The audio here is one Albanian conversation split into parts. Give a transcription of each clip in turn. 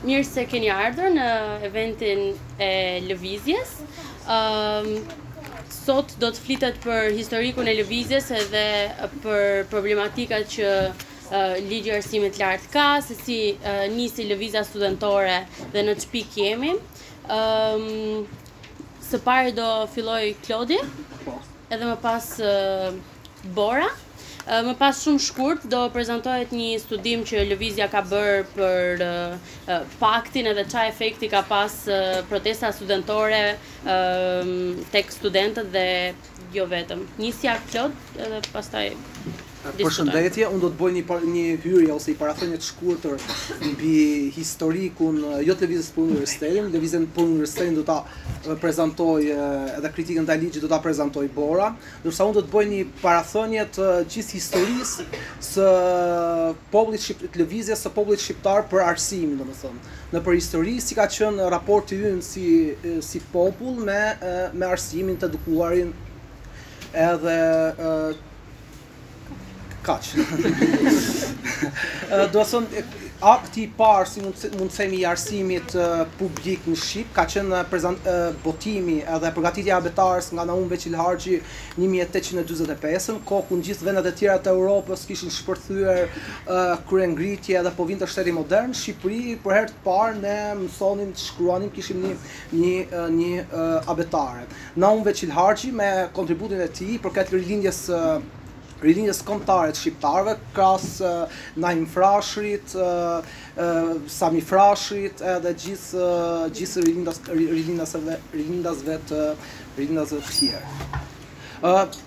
Mirë se keni ardhur në eventin e Lëvizjes. Sot do të flitet për historikun e Lëvizjes edhe për problematikat që Ligji i Arsimit të Lartë ka, se si nisi Lëvizja Studentore dhe në ç'pikë jemi. Së pari do fillojë Klodi. Po. edhe më pas Bora. Më pas shumë shkurt do prezantohet një studim që Lëvizja ka bërë për impaktin edhe ça efekti ka pas protesta studentore tek studentët dhe jo vetëm. Nisja Klod edhe pastaj Përshëndetje, unë do të bëj një një hyrje ose një parathënie të shkurtër mbi historikun jo të lëvizjes për universitetin, lëvizjen për universitetin do ta prezantojë edhe kritikën ndaj ligjit do ta prezantojë Bora, ndërsa unë do të bëj një parathënie të gjithë historisë së popullit shqip të lëvizjes së popullit shqiptar për arsimin, domethënë, nëpër histori si ka qenë raporti ynë si si popull me me arsimin të edukuarin edhe Kaq. Domethënë akti i parë si mund mund të themi i arsimit publik në shqip ka qenë prezant botimi edhe përgatitja e abetares nga Naum Veqilharxhi 1845-ën, kohë ku në gjithë vendet e tjera të Europës kishin shpërthyer kryengritje edhe po vinte shteti modern, Shqipëri për herë të parë ne mësonim të shkruanim, kishim një një një abetare. Naum Veqilharxhi me kontributin e tij përket rilindjes së rilindjes kombëtare të shqiptarëve, krahas Naim Frashërit, Sami Frashërit edhe gjithë gjithë rilindas rilindasve rilindasve të rilindasve të tjerë.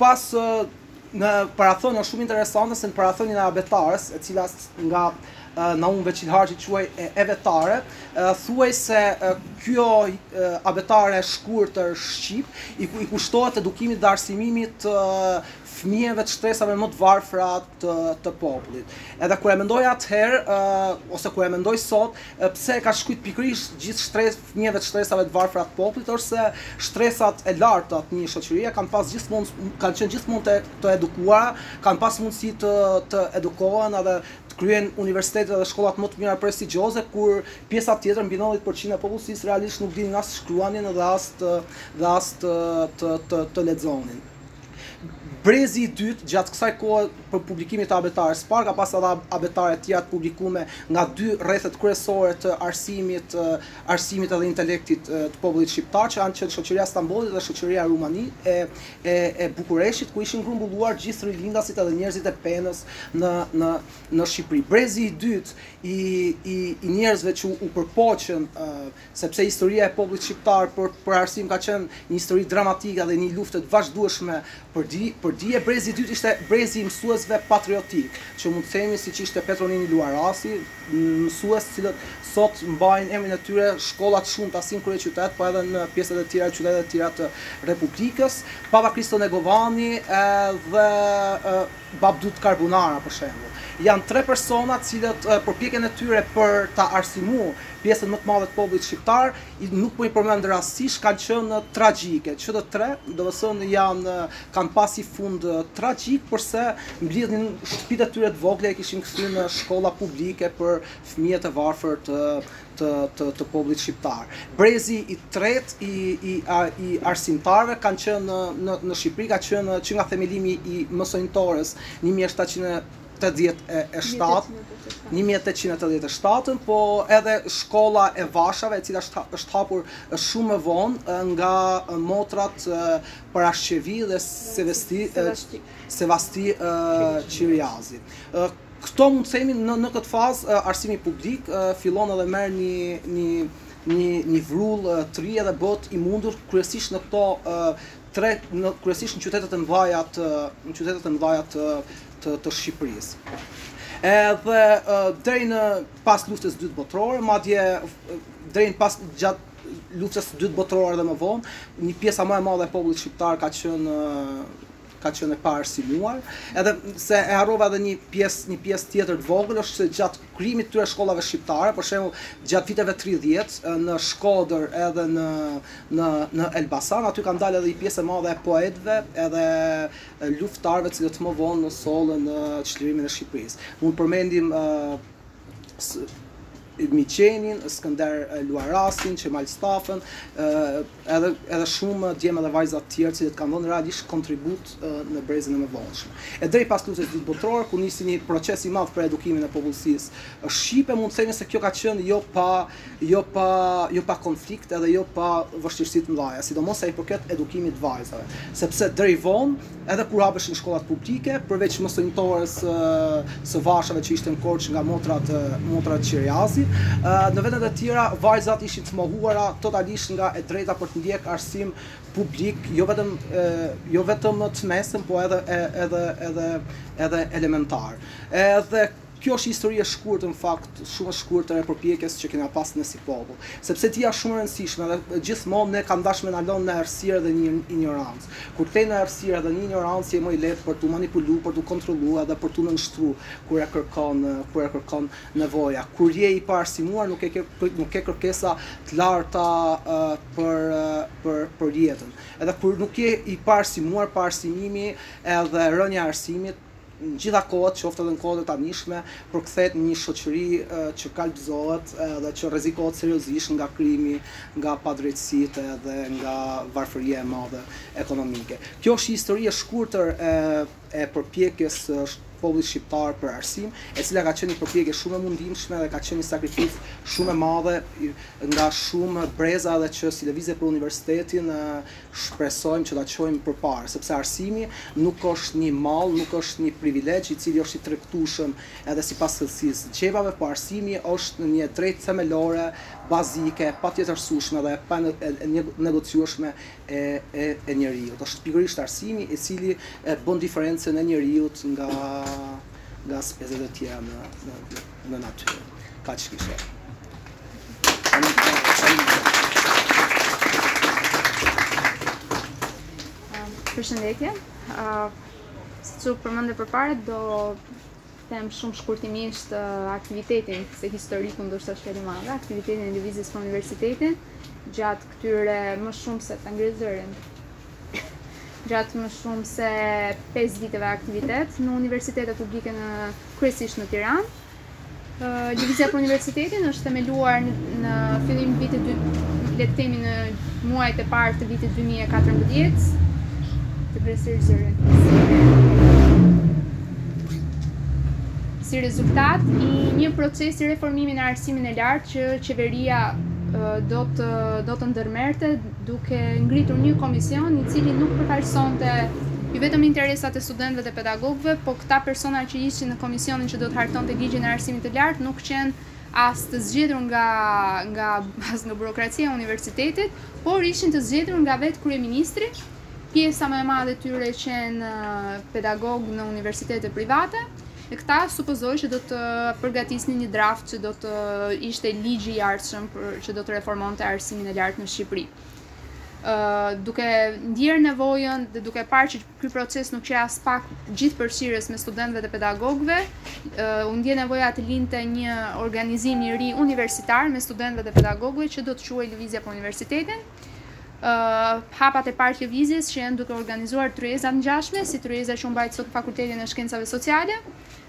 Pas Në parathënë është shumë interesante se në parathënien e Abetares, e cila nga Naum Veqilharxhi quhej Evetare, thuhej se kjo abetare e shkurtër shqip i, i kushtohet edukimit dhe arsimimit të fëmijëve të shtresave më të varfra të, të popullit. Edhe kur e mendoj atëherë, ose kur e mendoj sot, pse e ka shkrujt pikërisht gjithë shtres, fëmijëve të shtresave të varfra të popullit është se shtresat e larta të një shoqërie kanë pas gjithmonë kanë qenë gjithmonë të të edukuara, kanë pas mundësi të të edukohen edhe të kryejnë universitetet dhe shkollat më të mira prestigjioze, kur pjesa tjetër mbi nëntëdhjetë për qind e popullsisë realisht nuk dinin as të shkruanin dhe as të dhe as të të të të lexonin. Brezi i dytë gjatë kësaj kohe prej publikimit të abetares së parë ka pas edhe abetare të tjera të publikume nga dy rrethet kryesore të arsimit, arsimit edhe intelektit të popullit shqiptar që kanë qenë Shoqëria e Stambollit dhe Shoqëria Rumani e e Bukureshtit ku ishin grumbulluar gjithë rilindasit edhe njerëzit e penës në në në Shqipëri. Brezi i dytë i i i njerëzve që u përpoqën Sepse historia e popullit shqiptar për për arsim ka qenë një histori dramatike dhe një lufte të vazhdueshme për di, për dije, brezi i dytë ishte brezi i mësuesve patriotikë, që mund të themi siç ishte Petro Nini Luarasi, mësues të cilët sot mbajnë emrin e tyre shkolla të shumta si në kryeqytet, po edhe në pjesët e tjera, qytetet e tjera të Republikës, Papa Kristo Negovani, e, dhe, e, Babë Dudë Karbunara për shembull, janë tre persona të cilët përpjekjen e tyre për ta arsimu pjesën më të madhe të popullit shqiptar, nuk po i përmend rastësisht, kanë qenë tragjike. Që të tre, domethënë janë kanë pas një fund tragjik sepse mblidhnin shtëpitë e tyre të vogla i kishin kthy në shkolla publike për fëmijët e varfër të të të popullit shqiptar. Brezi i tretë i i i arsimtarëve kanë qenë në në Shqipëri ka qenë që nga themelimi i mësonjtores një mijë e shtatëqind e tetëdhjetë e shtatë një mijë e tetëqind e tetëdhjetë e shtatën, po edhe shkolla e vashave e cila është është hapur shumë më vonë nga motrat Parashqevi dhe Sevasti Sevasti Qiriazi. Këto mund të themi në në këtë fazë arsimi publik fillon edhe merr një një një një vrull të ri edhe bëhet i mundur kryesisht në këto tre në kryesisht në qytetet e mëdha të në qytetet e mëdha të të, të Shqipërisë. Edhe deri në pas luftës së dytë botërore, madje deri në pas gjatë luftës së dytë botërore dhe më vonë, një pjesa më e madhe e popullit shqiptar ka qenë ka qenë e paarsimuar, edhe se e harrova edhe një pjesë, një pjesë tjetër të vogël është se gjatë krijimit të këtyre shkollave shqiptare, për shembull, gjatë viteve 30 në Shkodër edhe në në në Elbasan, aty kanë dalë edhe një pjesë e madhe e poetëve edhe luftëtarëve të cilët më vonë na sollën në çlirimin e Shqipërisë. Mund të përmendim Migjenin, Skënder Luarasin, Qemal Stafën, edhe edhe shumë djem edhe vajza të tjerë, të cilët kanë dhënë realisht kontribut në brezin e mëvonshëm. E drejt pas luftës së dytë botërore, kur nisi një proces i madh për edukimin e popullsisë shqipe, mund të themi se kjo ka qenë jo pa jo pa jo pa konflikt edhe jo pa vështirësi të mëdha, sidomos sa i përket edukimit të vajzave, sepse deri vonë, edhe kur hapeshin shkollat publike, përveç mësonjëtores së së Varshave që ishte në Korçë nga motrat motrat Qiriazi, në vendet e tjera vajzat ishin të mohuara totalisht nga e drejta për të ndjek arsim publik, jo vetëm jo vetëm të mesëm, po edhe edhe edhe edhe elementar. Edhe Kjo është një histori e shkurtër në fakt, shumë e shkurtër e përpjekjes që kena pas ne si popull. Sepse ti ja shumë e rëndësishme dhe gjithmonë ne kan dash me na lënë në errësirë dhe në injorancë. Kur t'len në errësirë edhe në injorancë je më i lehtë për tu manipulu, për tu kontrollu edhe për tu nënshtru kur e kërkon, kur e kërkon nevoja. Kur je i paarsimuar nuk e ke, nuk ke kërkesa t'larta për, për, për jetën. Edhe kur nuk je i paarsimuar, paarsimimi edhe rënia e arsimit, në gjitha kohët, qoftë edhe në kohët e tanishme, përkthehet në një shoqëri që kalbëzohet dhe që rrezikohet seriozisht nga krimi, nga padrejtësitë dhe nga varfëria e madhe ekonomike. Kjo është një histori e shkurtër e përpjekjes së popullit shqiptar për arsim, e cila ka qenë një përpjekje shumë e mundimshme dhe ka qenë një sakrificë shumë e madhe nga shumë breza dhe që si Lëvizje për Universitetin shpresojmë që ta çojmë përpara, sepse arsimi nuk është një mall, nuk është një privilegj i cili është i tregtueshëm edhe sipas thellësisë së xhepave, po arsimi është një e drejtë themelore, bazike, e patjetërsueshme dhe e panegociueshme e njeriut. Është pikërisht arsimi i cili e bën diferencën e njeriut nga speciet e tjera në. në natyrë. Kaq kisha. Përshëndetje. Siç e përmende përpara, do them shumë shkurtimisht aktivitetin, se historiku ndoshta është edhe madhe, aktivitetin e Lëvizjes për Universitetin, gjatë këtyre më shumë se ta ngre zërin, Gjatë më shumë se 5 viteve aktivitet në universitetet publike në kryesisht në Tiranë, Lëvizja për Universitetin është themeluar në fillim vitit le të themi në muajt e parë të vitit 2014 ta ngresh zërin si rezultat i një procesi reformimi në arsimin e lartë që qeveria do të do të ndërmerrte duke ngritur një komision i cili nuk përfaqësonte jo vetëm interesat e studentëve dhe pedagogëve, po këta persona që ishin në komisionin që do të hartonte ligjin e arsimit të lartë nuk qenë as të zgjedhur nga nga as nga burokracia e universitetit, por ishin të zgjedhur nga vetë kryeministri. Pjesa më e madhe e tyre qenë pedagogë në universitete private. E këta supozohej që do të përgatisnin një draft që do të ishte ligji i ardhshëm për që do të reformonte arsimin e lartë në Shqipëri. Ë uh, duke ndjerë nevojën dhe duke parë që ky proces nuk qe aspak gjithëpërfshirës mes studentëve dhe pedagogëve, uh, u ndje nevoja të lindte një organizim i ri universitar mes studentëve dhe pedagogëve që do të quhej Lëvizja për Universitetin. hapat e parë të lëvizjes qenë duke organizuar tryeza të ngjashme, si tryeza që u mbajt sot në Fakultetin e Shkencave Sociale,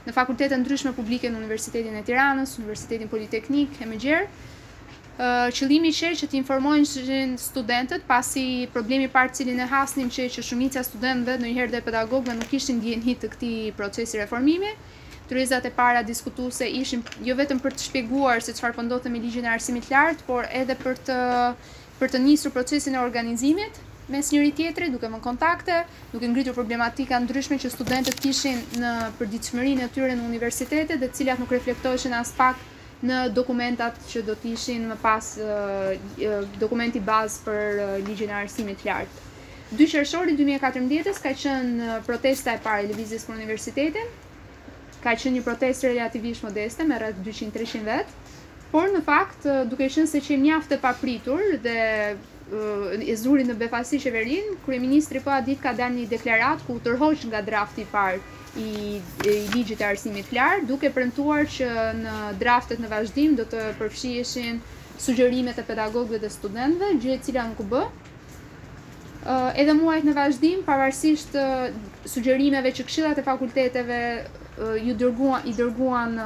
në fakultete të ndryshme publike në Universitetin e Tiranës, Universitetin Politeknik e më gjerë. Qëllimi qe që të informonin studentët, pasi problemi i parë të cilin e hasnim qe që shumica e studentëve, ndonjëherë dhe pedagogëve nuk ishin në dijeni të këtij procesi reformimi, Tryezat e para diskutuese ishin jo vetëm për të shpjeguar se çfarë po ndodhte me ligjin e arsimit të lartë, por edhe për të për të nisur procesin e organizimit mes njëri-tjetrit, duke vënë kontakte, duke ngritur problematika të ndryshme që studentët kishin në përditshmërinë e tyre në universitete dhe të cilat nuk reflektoheshin aspak në dokumentat që do të ishin më pas dokumenti bazë për ligjin e arsimit të lartë. Dy qershor i dy mijë e katërmbëdhjetë-s ka qenë protesta e parë e Lëvizjes për Universitetin. Ka qenë një protestë relativisht modeste me rreth dyqind treqind vetë, por në fakt duke qenë se qe mjaft e papritur dhe e zuri në befasi qeverinë, kryeministri po atë ditë ka dalë në një deklaratë ku u tërhoq nga drafti i parë i Ligjit të Arsimit të Lartë, duke premtuar që në draftet në vazhdim do të përfshiheshin sugjerimet e pedagogëve dhe studentëve, gjë e cila nuk u bë. Edhe muajt në vazhdim, pavarësisht sugjerimeve që këshillat e fakulteteve ju dërguan i dërguan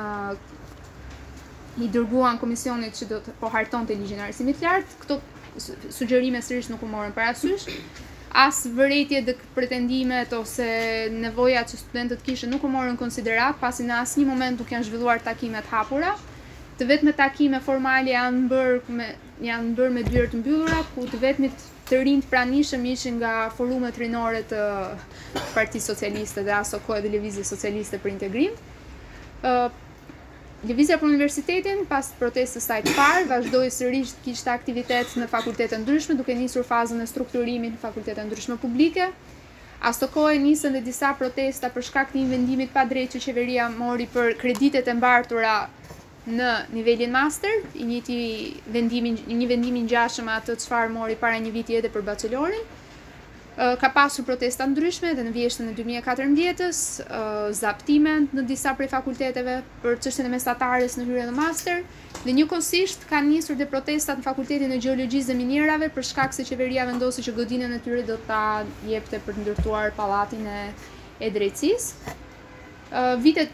i dërguan komisionit që do të po hartonte ligjin e arsimit të lartë, këto sugjerime sërish nuk u morën parasysh. As vërejtje dhe pretendimet ose nevojat që studentët kishin nuk u morën në konsideratë, pasi në asnjë moment nuk janë zhvilluar takime të hapura. Të vetmet takime formale janë bërë me Janë bërë me dyer të mbyllura, ku të vetmit të rinj të pranishëm ishin nga forumet rinore të Partisë Socialiste dhe asokohe edhe Lëvizjes Socialiste për Integrim. Lëvizja për universitetin, pas protestës së saj të parë, vazhdoi sërish të kishte aktivitet në fakultete të ndryshme, duke nisur fazën e strukturimit në fakultete të ndryshme publike. Asokohe nisën dhe disa protesta për shkak të një vendimi të padrejtë që qeveria mori për kreditet e mbartura Në nivelin Master, i njëjti vendim i një vendim i ngjashëm me atë çfarë mori para një viti edhe për Baçelorin. Ka pasur protesta të ndryshme edhe në vjeshtën e dy mijë e katërmbëdhjetës, zaptime në disa prej fakulteteve për çështjen e mesatares në hyrje në Master dhe njëkohësisht kanë nisur dhe protestat në Fakultetin e Gjeologjisë dhe Minierave për shkak se qeveria vendosi që godinën e tyre do ta jepte për të ndërtuar Pallatin e e Drejtësisë. Vitet,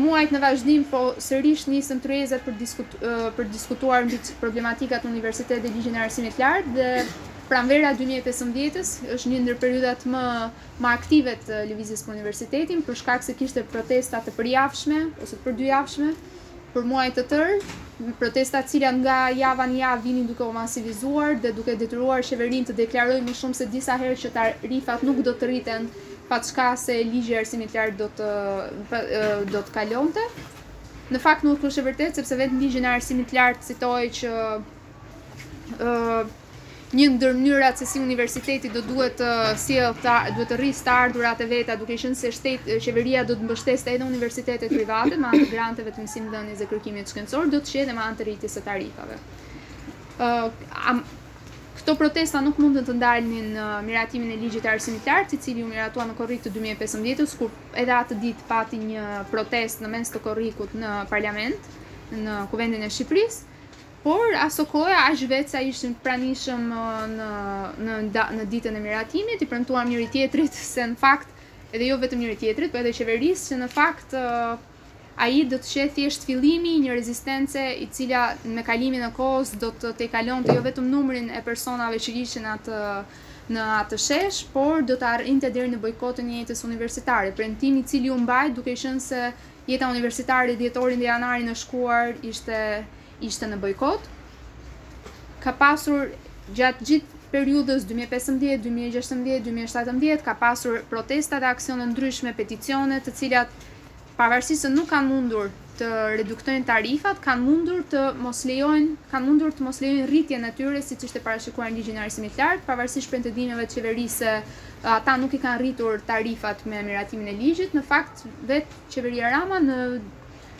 muajt në vazhdim po sërish nisën tryezat për të diskutuar mbi problematikat në universitet dhe ligjin e arsimit të lartë dhe pranvera dy mijë e pesëmbëdhjetë-s është një ndër periudhat më më aktive të Lëvizjes për Universitetin për shkak se kishte protesta të përjavshme ose të përdyjavshme Për muaj të tërë, protesta të cilat nga java në javë vinin duke u masivizuar dhe duke detyruar qeverinë të deklarojë më shumë se disa herë që tarifat nuk do të rriten paçka se ligji i arsimit të lartë do të do të kalonte. Në fakt nuk është e vërtetë sepse vetë në ligjin e arsimit të lartë citohej që ë Një ndër mënyrat se si universiteti do duhet të sjellë të duhet të rrisë të ardhurat e veta, duke qenë se shtet qeveria do të mbështeste edhe universitetet private me anë të granteve të mësimdhënies dhe kërkimit shkencor, do të qe dhe me anë të rritjes së tarifave. Ë Këto protesta nuk mundën të ndalnin miratimin e ligjit të arsimit të lartë, i cili u miratua në korrik të 2015-s, kur edhe atë ditë pati një protestë në mes të korrikut në parlament, në Kuvendin e Shqipërisë. Por aso kohe aq vetë sa ishim pranishëm në në në ditën e miratimit, i premtuam njëri tjetrit se në fakt edhe jo vetëm njëri tjetrit, por edhe qeverisë që në fakt ai do të qe thjesht fillimi i një rezistence i cila me kalimin e kohës do të tejkalonte jo vetëm numrin e personave që ishin atë në atë shesh, por do të arrinte deri në bojkotin e jetës universitare, premtim i cili u mbajt duke qenë se Jeta universitare dhjetorin dhe janarin e shkuar ishte ishte në bojkot. Ka pasur gjatë gjithë periudhës 2015, 2016, 2017 ka pasur protesta dhe aksione të ndryshme, peticione, të cilat pavarësisht se nuk kanë mundur të reduktojnë tarifat, kanë mundur të mos lejojnë, kanë mundur të mos lejojnë rritjen e tyre siç ishte parashikuar në ligjin e arsimit të lartë, pavarësisht pretendimeve të qeverisë se ata nuk i kanë rritur tarifat me miratimin e ligjit, në fakt Vetë qeveria Rama në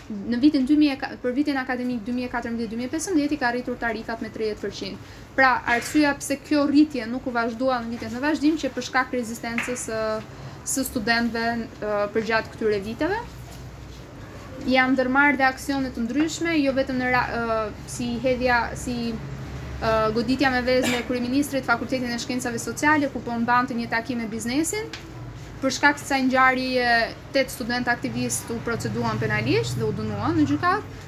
në vitin dy mijë e për vitin akademik dy mijë e katërmbëdhjetë dy mijë e pesëmbëdhjetë i ka rritur tarifat me tridhjetë për qind. Pra, arsyeja pse kjo rritje nuk u vazhdua në vitet në vazhdim qe për shkak të rezistencës së së studentëve përgjatë këtyre viteve. Janë ndërmarrë dhe aksione të ndryshme, jo vetëm në ra, ë, si hedhja si ë, goditja me vezë e kryeministrit Fakultetin e Shkencave Sociale ku po mbante një takim me biznesin. Për shkak të kësaj ngjarjeje, tetë studentë aktivistë u proceduan penalisht dhe u dënuan në gjykatë.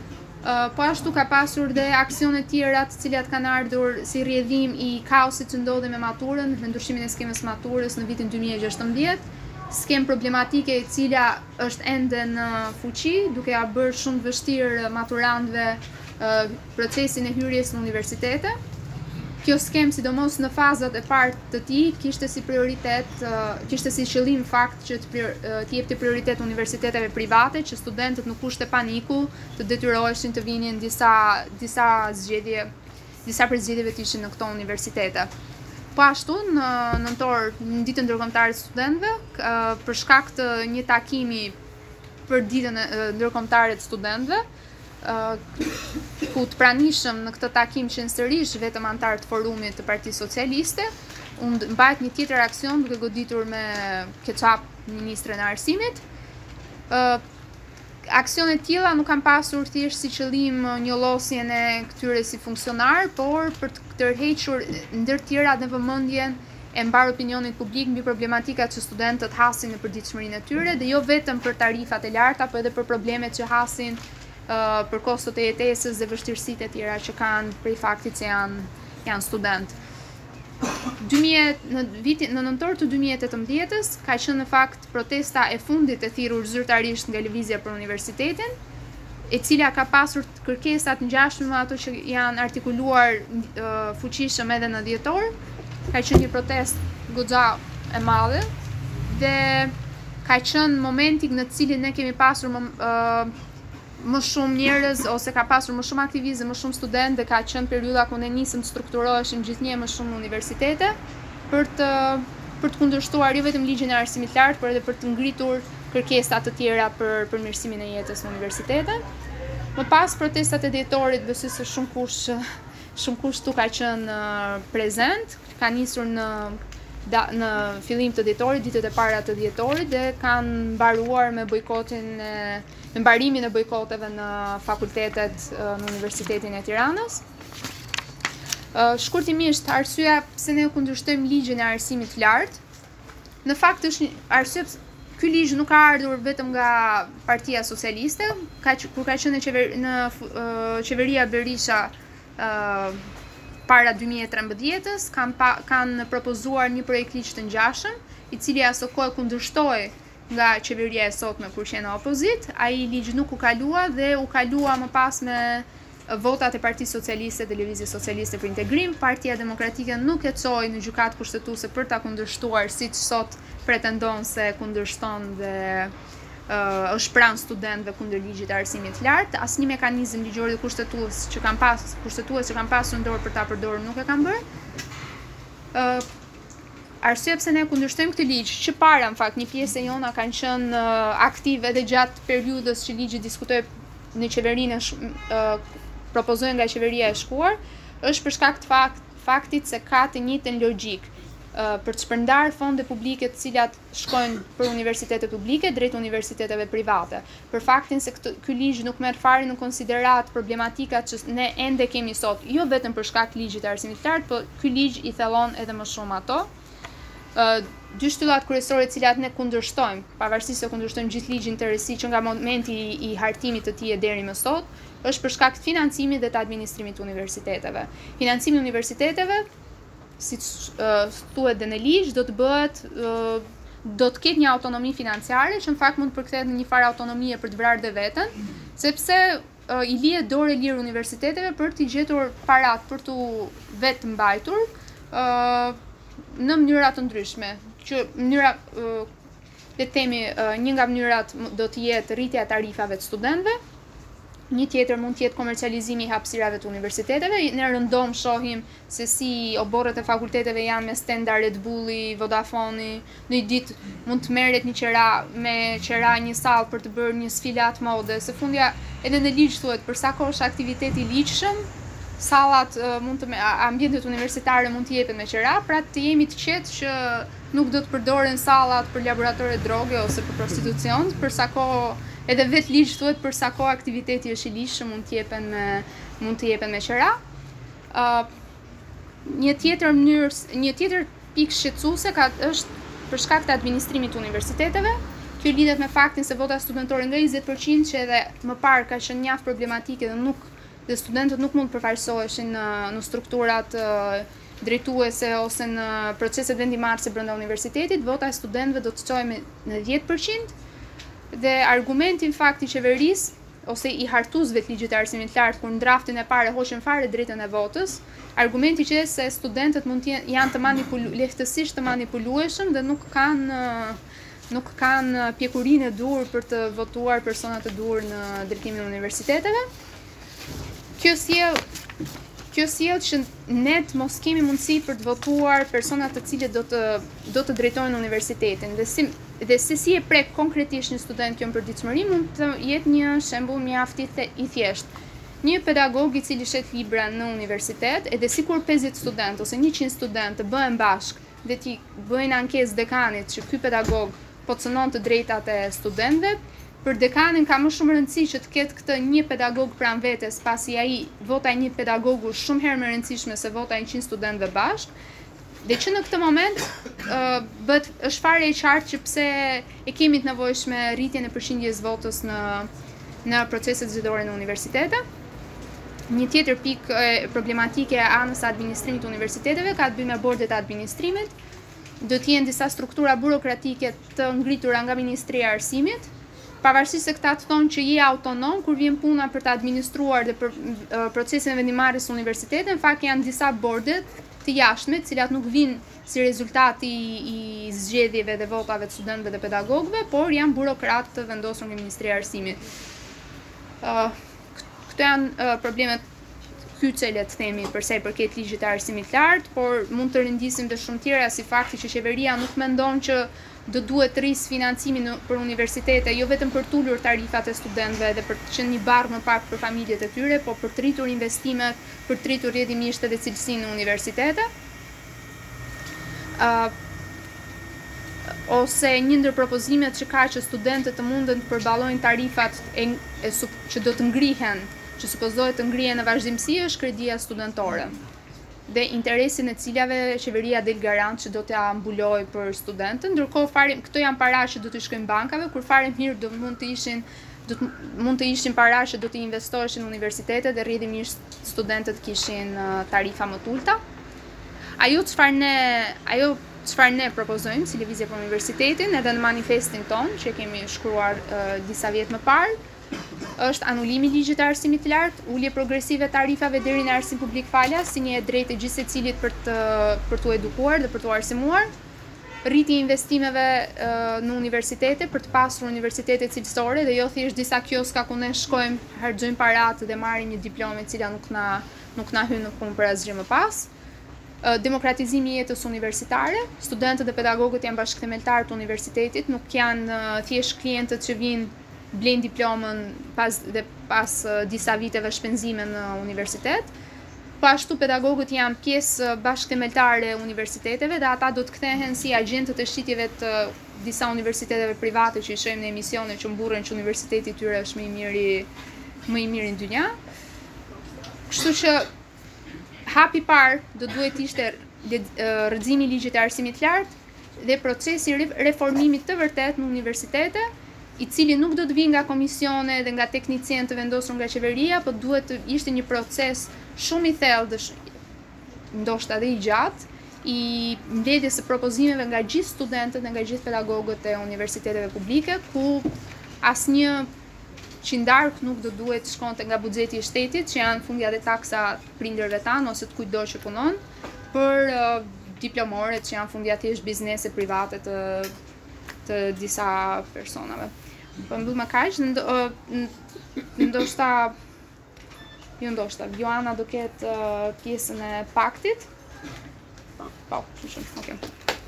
Po ashtu ka pasur dhe aksione të tjera të cilat kanë ardhur si rrjedhim i kaosit që ndodhi me maturën, me ndryshimin e skemës maturës në vitin 2016, skemë problematike e cila është ende në fuqi, duke ia bërë shumë të vështirë maturantëve procesin e hyrjes në universitete. Kjo skemë, sidomos në fazat e para të tij, kishte si prioritet, kishte si qëllim fakt që të të jepte prioritet universiteteve private që studentët në kushte paniku të detyroheshin të vinin disa disa zgjedhje, disa prej zgjedhjeve të ishin në këto universitete. Po ashtu në nëntor, në ditën ndërkombëtare të studentëve, për shkak të një takimi për ditën ndërkombëtare të studentëve, ku të pranishëm në këtë takim qenë sërish vetëm antarë të forumit të Partisë Socialiste, u mbajt një tjetër aksion duke goditur me keqap ministrën e arsimit. Aksione të tilla nuk kanë pasur thjesht si qëllim njollosjen e këtyre si funksionarë, por për të tërhequr ndër tjera dhe vëmëndjen e mbarë opinionit publik mbi problematikat që studentët hasin në përditshmërinë e tyre dhe jo vetëm për tarifat e larta, po edhe për problemet që hasin për kostot e jetesës dhe vështirësitë e tjera që kanë prej faktit se janë janë studentë. 2000 në vitin në nëntor të 2018-s ka qenë në fakt Protesta e fundit e thirrur zyrtarisht nga Lëvizja për Universitetin, e cila ka pasur kërkesa të ngjashme me ato që janë artikuluar fuqishëm edhe në dhjetor, ka qenë një protestë goxha e madhe dhe ka qenë momenti në të cilin ne kemi pasur më shumë njerëz ose ka pasur më shumë aktivizëm, më shumë studentë dhe ka qenë periudha ku ne nisëm të strukturoheshim gjithnjë e më shumë në universitete për të për të kundërshtuar jo vetëm ligjin e arsimit të lartë, por edhe për të ngritur kërkesa të tjera për përmirësimin e jetës në universitete. Më pas protestat e dhjetorit, besoj se shumëkush shumëkush këtu ka qenë prezent, ka nisur në da, në fillim të dhjetorit, ditët e para të dhjetorit dhe kanë mbaruar me bojkotin e në mbarimin e bojkoteve në fakultetet në Universitetin e Tiranës. Shkurtimisht, arsyeja pse ne kundërshtojmë ligjin e arsimit të lartë, në fakt është arsye pse ky ligj nuk ka ardhur vetëm nga Partia Socialiste, ka kur ka qenë në qeveri, në qeveria Berisha para 2013-s, kanë kanë propozuar një projektligj të ngjashëm, i cili asokohe u kundërshtua nga qeveria e sotme kur qenë në opozitë, ai ligj nuk u kalua dhe u kalua më pas me votat e Partisë Socialiste dhe Lëvizjes Socialiste për Integrim, Partia Demokratike nuk e çoi në Gjykatë Kushtetuese për ta kundërshtuar siç sot pretendon se kundërshton dhe është pranë studentëve kundër ligjit të arsimit të lartë, asnjë mekanizëm ligjor dhe kushtetues që kanë pas kushtetues që kanë pasur në dorë për ta përdorur nuk e kanë bërë. Arsyeja pse ne kundërshtojmë këtë ligj, që para në fakt një pjesë e jona kanë qenë aktiv edhe gjatë periudhës që ligji diskutohej në qeverinë propozuar nga qeveria e shkuar, është për shkak të fakt, faktit se ka të njëjtën logjikë për të shpërndarë fonde publike të cilat shkojnë për universitete publike drejt universiteteve private. për faktin se këtë, ky ligj nuk merr fare në konsideratë problematikat që ne ende kemi sot, jo vetëm për shkak të ligjit të arsimit të lartë, po ky ligj i thellon edhe më shumë ato. Ë, dy shtyllat kryesore të cilat ne kundërshtojmë, pavarësisht se kundërshtojmë gjithë ligjin në tërësi që nga momenti i, i hartimit të tij e deri më sot, është për shkak të financimit dhe të administrimit të universiteteve. Financimi i universiteteve siç thuhet dhe në ligj, do të bëhet do të ketë një autonomi financiare që në fakt mund të përkthehet në një farë autonomie për të vrarë dhe veten, sepse i lihet dorë e lirë universiteteve për të gjetur paratë për t'u vetëmbajtur ë në mënyra të ndryshme, që mënyra ë le të themi një nga mënyrat do të jetë rritja e tarifave të studentëve, një tjetër mund të jetë komercializimi i hapësirave të universiteteve, ne rëndom shohim se si oborret e fakulteteve janë me stenda Red Bulli, Vodafoni, në një ditë mund të merret një qera me qera një sallë për të bërë një sfilatë mode, se fundja edhe në ligj thuhet për sa kohë është aktivitet i ligjshëm, sallat mund të me ambientet universitare mund të jepen me qera, pra të jemi të qetë që nuk do të përdoren sallat për laboratore droge ose për prostitucion, për sa kohë edhe vetë ligj thuhet për sa kohë aktiviteti është i ligjshëm mund të jepen me mund të jepen me qera. Një tjetër mënyrë, një tjetër pikë shqetësuese ka është për shkak të administrimit të universiteteve. Kjo lidhet me faktin se vota e studentëve nga 20% që edhe më parë ka qenë mjaft problematike dhe nuk dhe studentët nuk mund të përfaqësoheshin në në strukturat drejtuese ose në proceset vendimmarrëse brenda universitetit, vota e studentëve do të çohet në 10% dhe argumenti në fakt i qeverisë ose i hartuesve të ligjit të arsimit të lartë kur n'draftin e parë e hoqën fare drejtën e votës, argumenti qe se studentët mund të jenë janë të manipulu lehtësisht të manipulueshëm dhe nuk kanë nuk kanë pjekurinë e duhur për të votuar personat e duhur në drejtimin e universiteteve. Kjo sjell kjo sjell që ne të mos kemi mundësi për të votuar personat të cilët do të do të drejtojnë universitetin dhe si Dhe se si e prek konkretisht një student kjo në përditshmëri mund të jetë një shembull mjaft i thjeshtë. Një pedagog i cili shet libra në universitet, edhe sikur pesëdhjetë studentë ose njëqind studentë të bëhen bashkë dhe t'i bëjnë ankesë dekanit që ky pedagog po cënon të drejtat e studentëve, për dekanin ka më shumë rëndësi që të ketë këtë një pedagog pranë vetes pasi ai, vota e një pedagogu është shumë herë më e rëndësishme se vota e njëqind studentëve bashkë, Dhe që në këtë moment bëhet është fare e qartë që pse e kemi të nevojshme rritjen e përqindjes votës në në proceset zgjedhore në universitete. Një tjetër pikë problematike e anës së administrimit të universiteteve ka të bëjë me bordet e administrimit. Do të jenë disa struktura burokratike të ngritura nga Ministria e Arsimit, pavarësisht se këta të thonë që je autonom kur vjen puna për të administruar dhe për procesin e vendimmarrjes së universitetit, në fakt janë disa borde të jashtme, të cilat nuk vijnë si rezultat i zgjedhjeve dhe votave të studentëve dhe pedagogëve, por janë burokratë të vendosur nga Ministria e Arsimit. Ë uh, këto janë uh, problemet kyçe le të themi për sa i përket ligjit të arsimit të lartë, por mund të rendisim dhe shumë të tjera si fakti që qeveria nuk mendon që do duhet të rrisë financimin për universitete, jo vetëm për t'ulur tarifat e studentëve dhe për të qenë një barrë më pak për familjet e tyre, por për të rritur investimet për të rritur rrjedhimisht edhe cilësinë në universitete, ose një ndër propozimet që ka që studentët të munden të përballojnë tarifat që do të ngrihen, që supozohet të ngrihen në vazhdimësi është kredia studentore, dhe interesin e cilave qeveria del garant që do t'ia mbulojë për studentët, ndërkohë fare këto janë para që do t'i shkojnë bankave, kur fare mirë do mund të ishin Do të mund të ishin para që do të investoheshin në universitetet dhe rrjedhimisht studentët kishin tarifa më të ulëta. Ajo çfarë ne ajo çfarë ne propozojmë si Lëvizja për universitetin edhe në manifestin tonë që e kemi shkruar uh, disa vjet më parë është anulimi i ligjit të arsimit të lartë, ulje progresive e tarifave deri në arsim publik falas si një e drejtë e gjithë secilit për të për t'u edukuar dhe për t'u arsimuar. Rritje e investimeve në universitete për të pasur universitete cilësore dhe jo thjesht disa kioska ku ne shkojmë, harxhojmë paratë dhe marrim një diplomë e cila nuk na nuk na hyn në punë për asgjë më pas. Demokratizimi i jetës universitare, studentët dhe pedagogët janë bashkëthemeltarë të universitetit, nuk janë thjesht klientët që vijnë blejnë diplomën pas dhe pas disa viteve shpenzime në universitet. Po ashtu pedagogët janë pjesë bashkëthemeltare e universiteteve dhe ata do të kthehen si agjentët e shitjeve të disa universiteteve private që i shohim në emisione që mburren që universiteti i tyre është më i miri më i miri në dynja. Kështu që hapi i parë do të duhej të ishte rrëzimi i ligjit të arsimit të lartë, dhe procesi i reformimit të vërtetë në universitete, i cili nuk do të vinte nga komisione dhe nga teknicienë të vendosur nga qeveria, po duhet të ishte një proces shumë i thellë dhe ndoshta dhe i gjatë, i mbledhjes së propozimeve nga gjithë studentët dhe nga gjithë pedagogët e universiteteve publike, ku asnjë Qindarkë nuk do duhej të shkonte nga buxheti i shtetit, që janë fundja dhe taksa të prindërve tanë ose të kujtdo që punon, për diplomoret që janë fundja thjesht biznese private të të disa personave. Po mbyll me kaq, ndoshta Jo ndoshta, Joana do ketë pjesën e paktit. Po, shumë shumë, oke.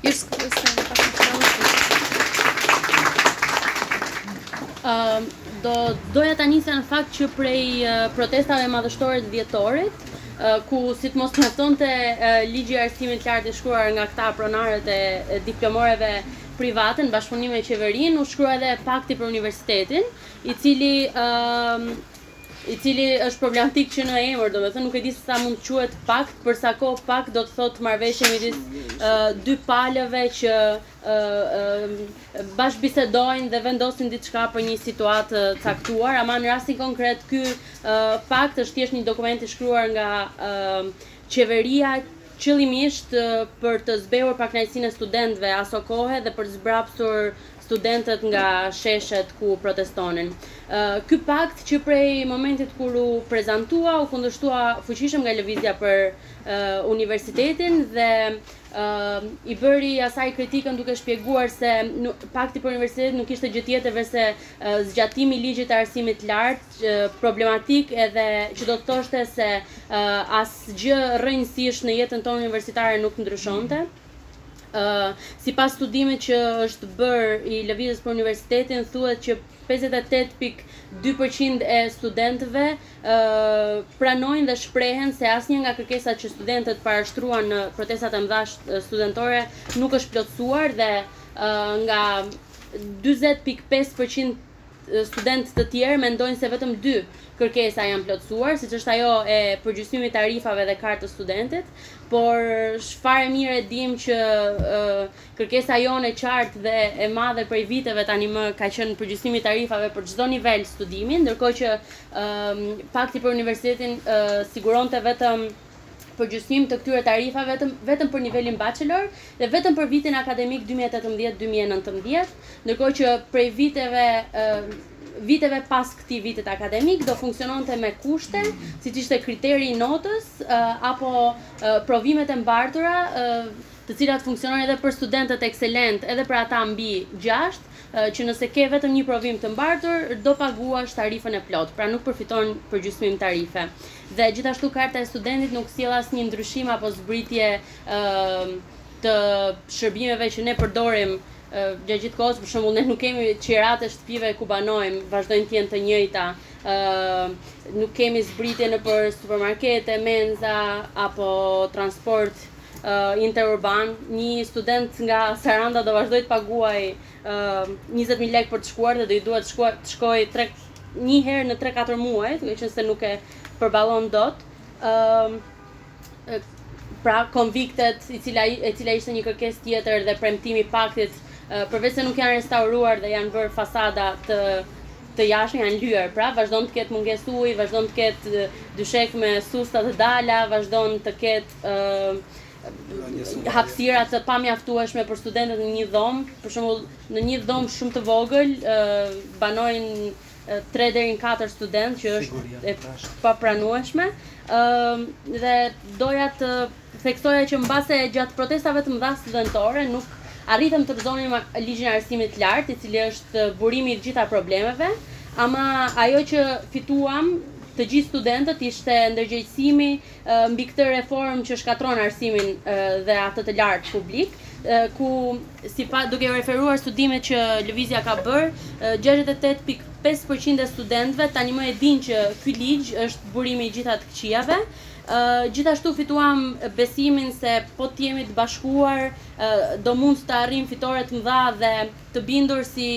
Joana, pjesën e paktit të rëmë të Do doja ta nisja në fakt që prej protestave madhështore të dhjetorit, ku si të mos mjaftonte ligji i arsimit të lartë i shkruar nga këta pronarët e diplomoreve private në bashkëpunim me qeverinë, u shkrua edhe pakti për universitetin, i cili i cili është problematik që në emër, domethënë nuk e di se sa mund të quhet pakt, për sa kohë pakt do të thotë marrëveshje midis dy palëve që bashkëbisedojnë dhe vendosin diçka për një situatë të caktuar, ama në rastin konkret ky pakt është thjesht një dokument i shkruar nga qeveria qëllimisht për të zbehur pakënaqësinë e studentëve asokohe dhe për të zbrapsur studentët nga sheshet ku protestonin. Ky pakt që prej momentit kur u prezantua u kundërshtua fuqishëm nga Lëvizja për Universitetin dhe i bëri asaj kritikën duke shpjeguar se Pakti për Universitetin nuk ishte gjë tjetër veçse zgjatimi i ligjit të arsimit të lartë, problematik edhe që do të thoshte se asgjë rrënjësisht në jetën tonë universitare nuk do ndryshonte. Ë, sipas studimit që është bërë i Lëvizjes për Universitetin, thuhet që pesëdhjetë e tetë pikë dy për qind e studentëve ë pranojnë dhe shprehen se asnjë nga kërkesat që studentët parashtruan në protestat e mëdha studentore nuk është plotësuar dhe ë nga dyzet pikë pesë për qind Studentë të tjerë mendojnë se vetëm dy kërkesa janë plotësuar, siç është ajo e përgjysmimit të tarifave dhe kartës së studentit, por fare mirë e dimë që kërkesa jonë e qartë dhe e madhe prej viteve tanimë ka qenë përgjysmimi i tarifave për çdo nivel studimi, ndërkohë që pakti për universitetin siguronte vetëm përgjysmim të këtyre tarifave vetëm për nivelin bachelor dhe vetëm për vitin akademik dy mijë e tetëmbëdhjetë dy mijë e nëntëmbëdhjetë, ndërkohë që prej viteve viteve pas këtij viti akademik do funksiononte me kushte, siç ishte kriteri i notës apo provimet e mbartura, të cilat funksionojnë edhe për studentët ekselentë, edhe për ata mbi gjashtë, që nëse ke vetëm një provim të mbartur, do paguash tarifën e plotë, pra nuk përfiton përgjysmim tarife. Dhe gjithashtu karta e studentit nuk sjell asnjë ndryshim apo zbritje të shërbimeve që ne përdorim gjatë gjithë kohës, për shembull ne nuk kemi qiratë e shtëpive ku banojmë, vazhdojnë të jenë të njëjta, nuk kemi zbritje nëpër supermarkete, menza apo transport interurban. Një student nga Saranda do vazhdojë të paguajë njëzet mijë lek për të shkuar dhe do i duhet shkuar të shkojë tre një herë në tre katër muaj, duke qenë se nuk e përballon dot. ëm pra konviktet i cila e cila ishte një kërkesë tjetër dhe premtimi i paktit përveç se nuk janë restauruar dhe janë bërë fasada të të jashtme janë lyer, pra vazhdon të ketë mungesë uji, vazhdon të ketë dyshek me susta të dala, vazhdon të ketë ë hapësira të pamjaftueshme për studentët në një dhomë, për shembull, në një dhomë shumë të vogël banojnë tre deri në katër studentë që është e papranueshme. Ëm dhe doja të theksoja që mbase gjatë protestave të mëdha studentore nuk arritëm të rrëzonim ligjin e arsimit të lartë, i cili është burimi i të gjitha problemeve, ama ajo që fituam të gjithë studentët ishte ndërgjegjësimi mbi këtë reformë që shkatërron arsimin dhe atë të lartë publik, ku sipas duke u referuar studimeve që Lëvizja ka bërë, gjashtëdhjetë e tetë pikë pesë për qind e studentëve tanimë e dinë që ky ligj është burimi i gjithë të këqijave. Gjithashtu fituam besimin se po të jemi të bashkuar do mund të arrijmë fitore të mëdha dhe të bindur si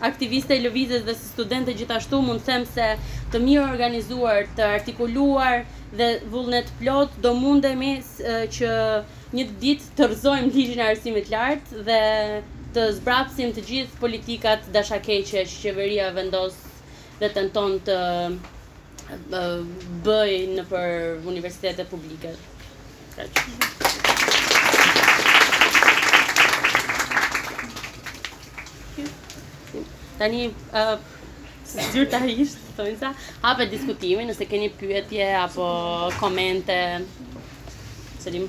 aktiviste e lëvizjes dhe si studente gjithashtu mund të them se të mirorganizuar, të artikuluar dhe vullnetplotë do mundemi që një ditë të rrëzojmë ligjin e arsimit të lartë dhe të zbrapsim të gjithë politikat dashakeqe që qeveria vendos dhe tenton të bëjë nëpër universitetet publike. Tani, zyrtarisht, thonë sa, hape diskutimin, nëse keni pyetje apo komente, sëllim.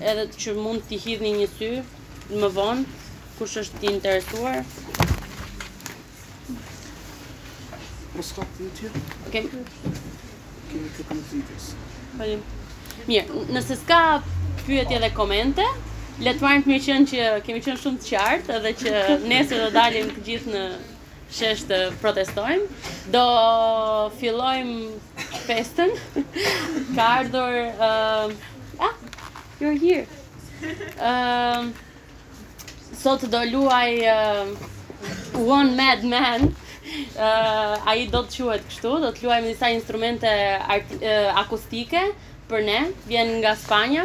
edhe që mund t'i hidhni një sy më vonë, kush është i interesuar. Mos ka pyetje? Okej. Kemi të kam pyetjes. Falim. Mirë, nëse s'ka pyetje dhe komente, le të marrim të mirëqenë që kemi qenë shumë të qartë edhe që nesër do dalin të gjithë në Shesht të protestojmë, do fillojmë festën, ka ardhur... Ah, you're here! Sot do luaj One Mad Man, ai do të quhet kështu, do të luaj me disa instrumente akustike për ne, vjen nga Spanja,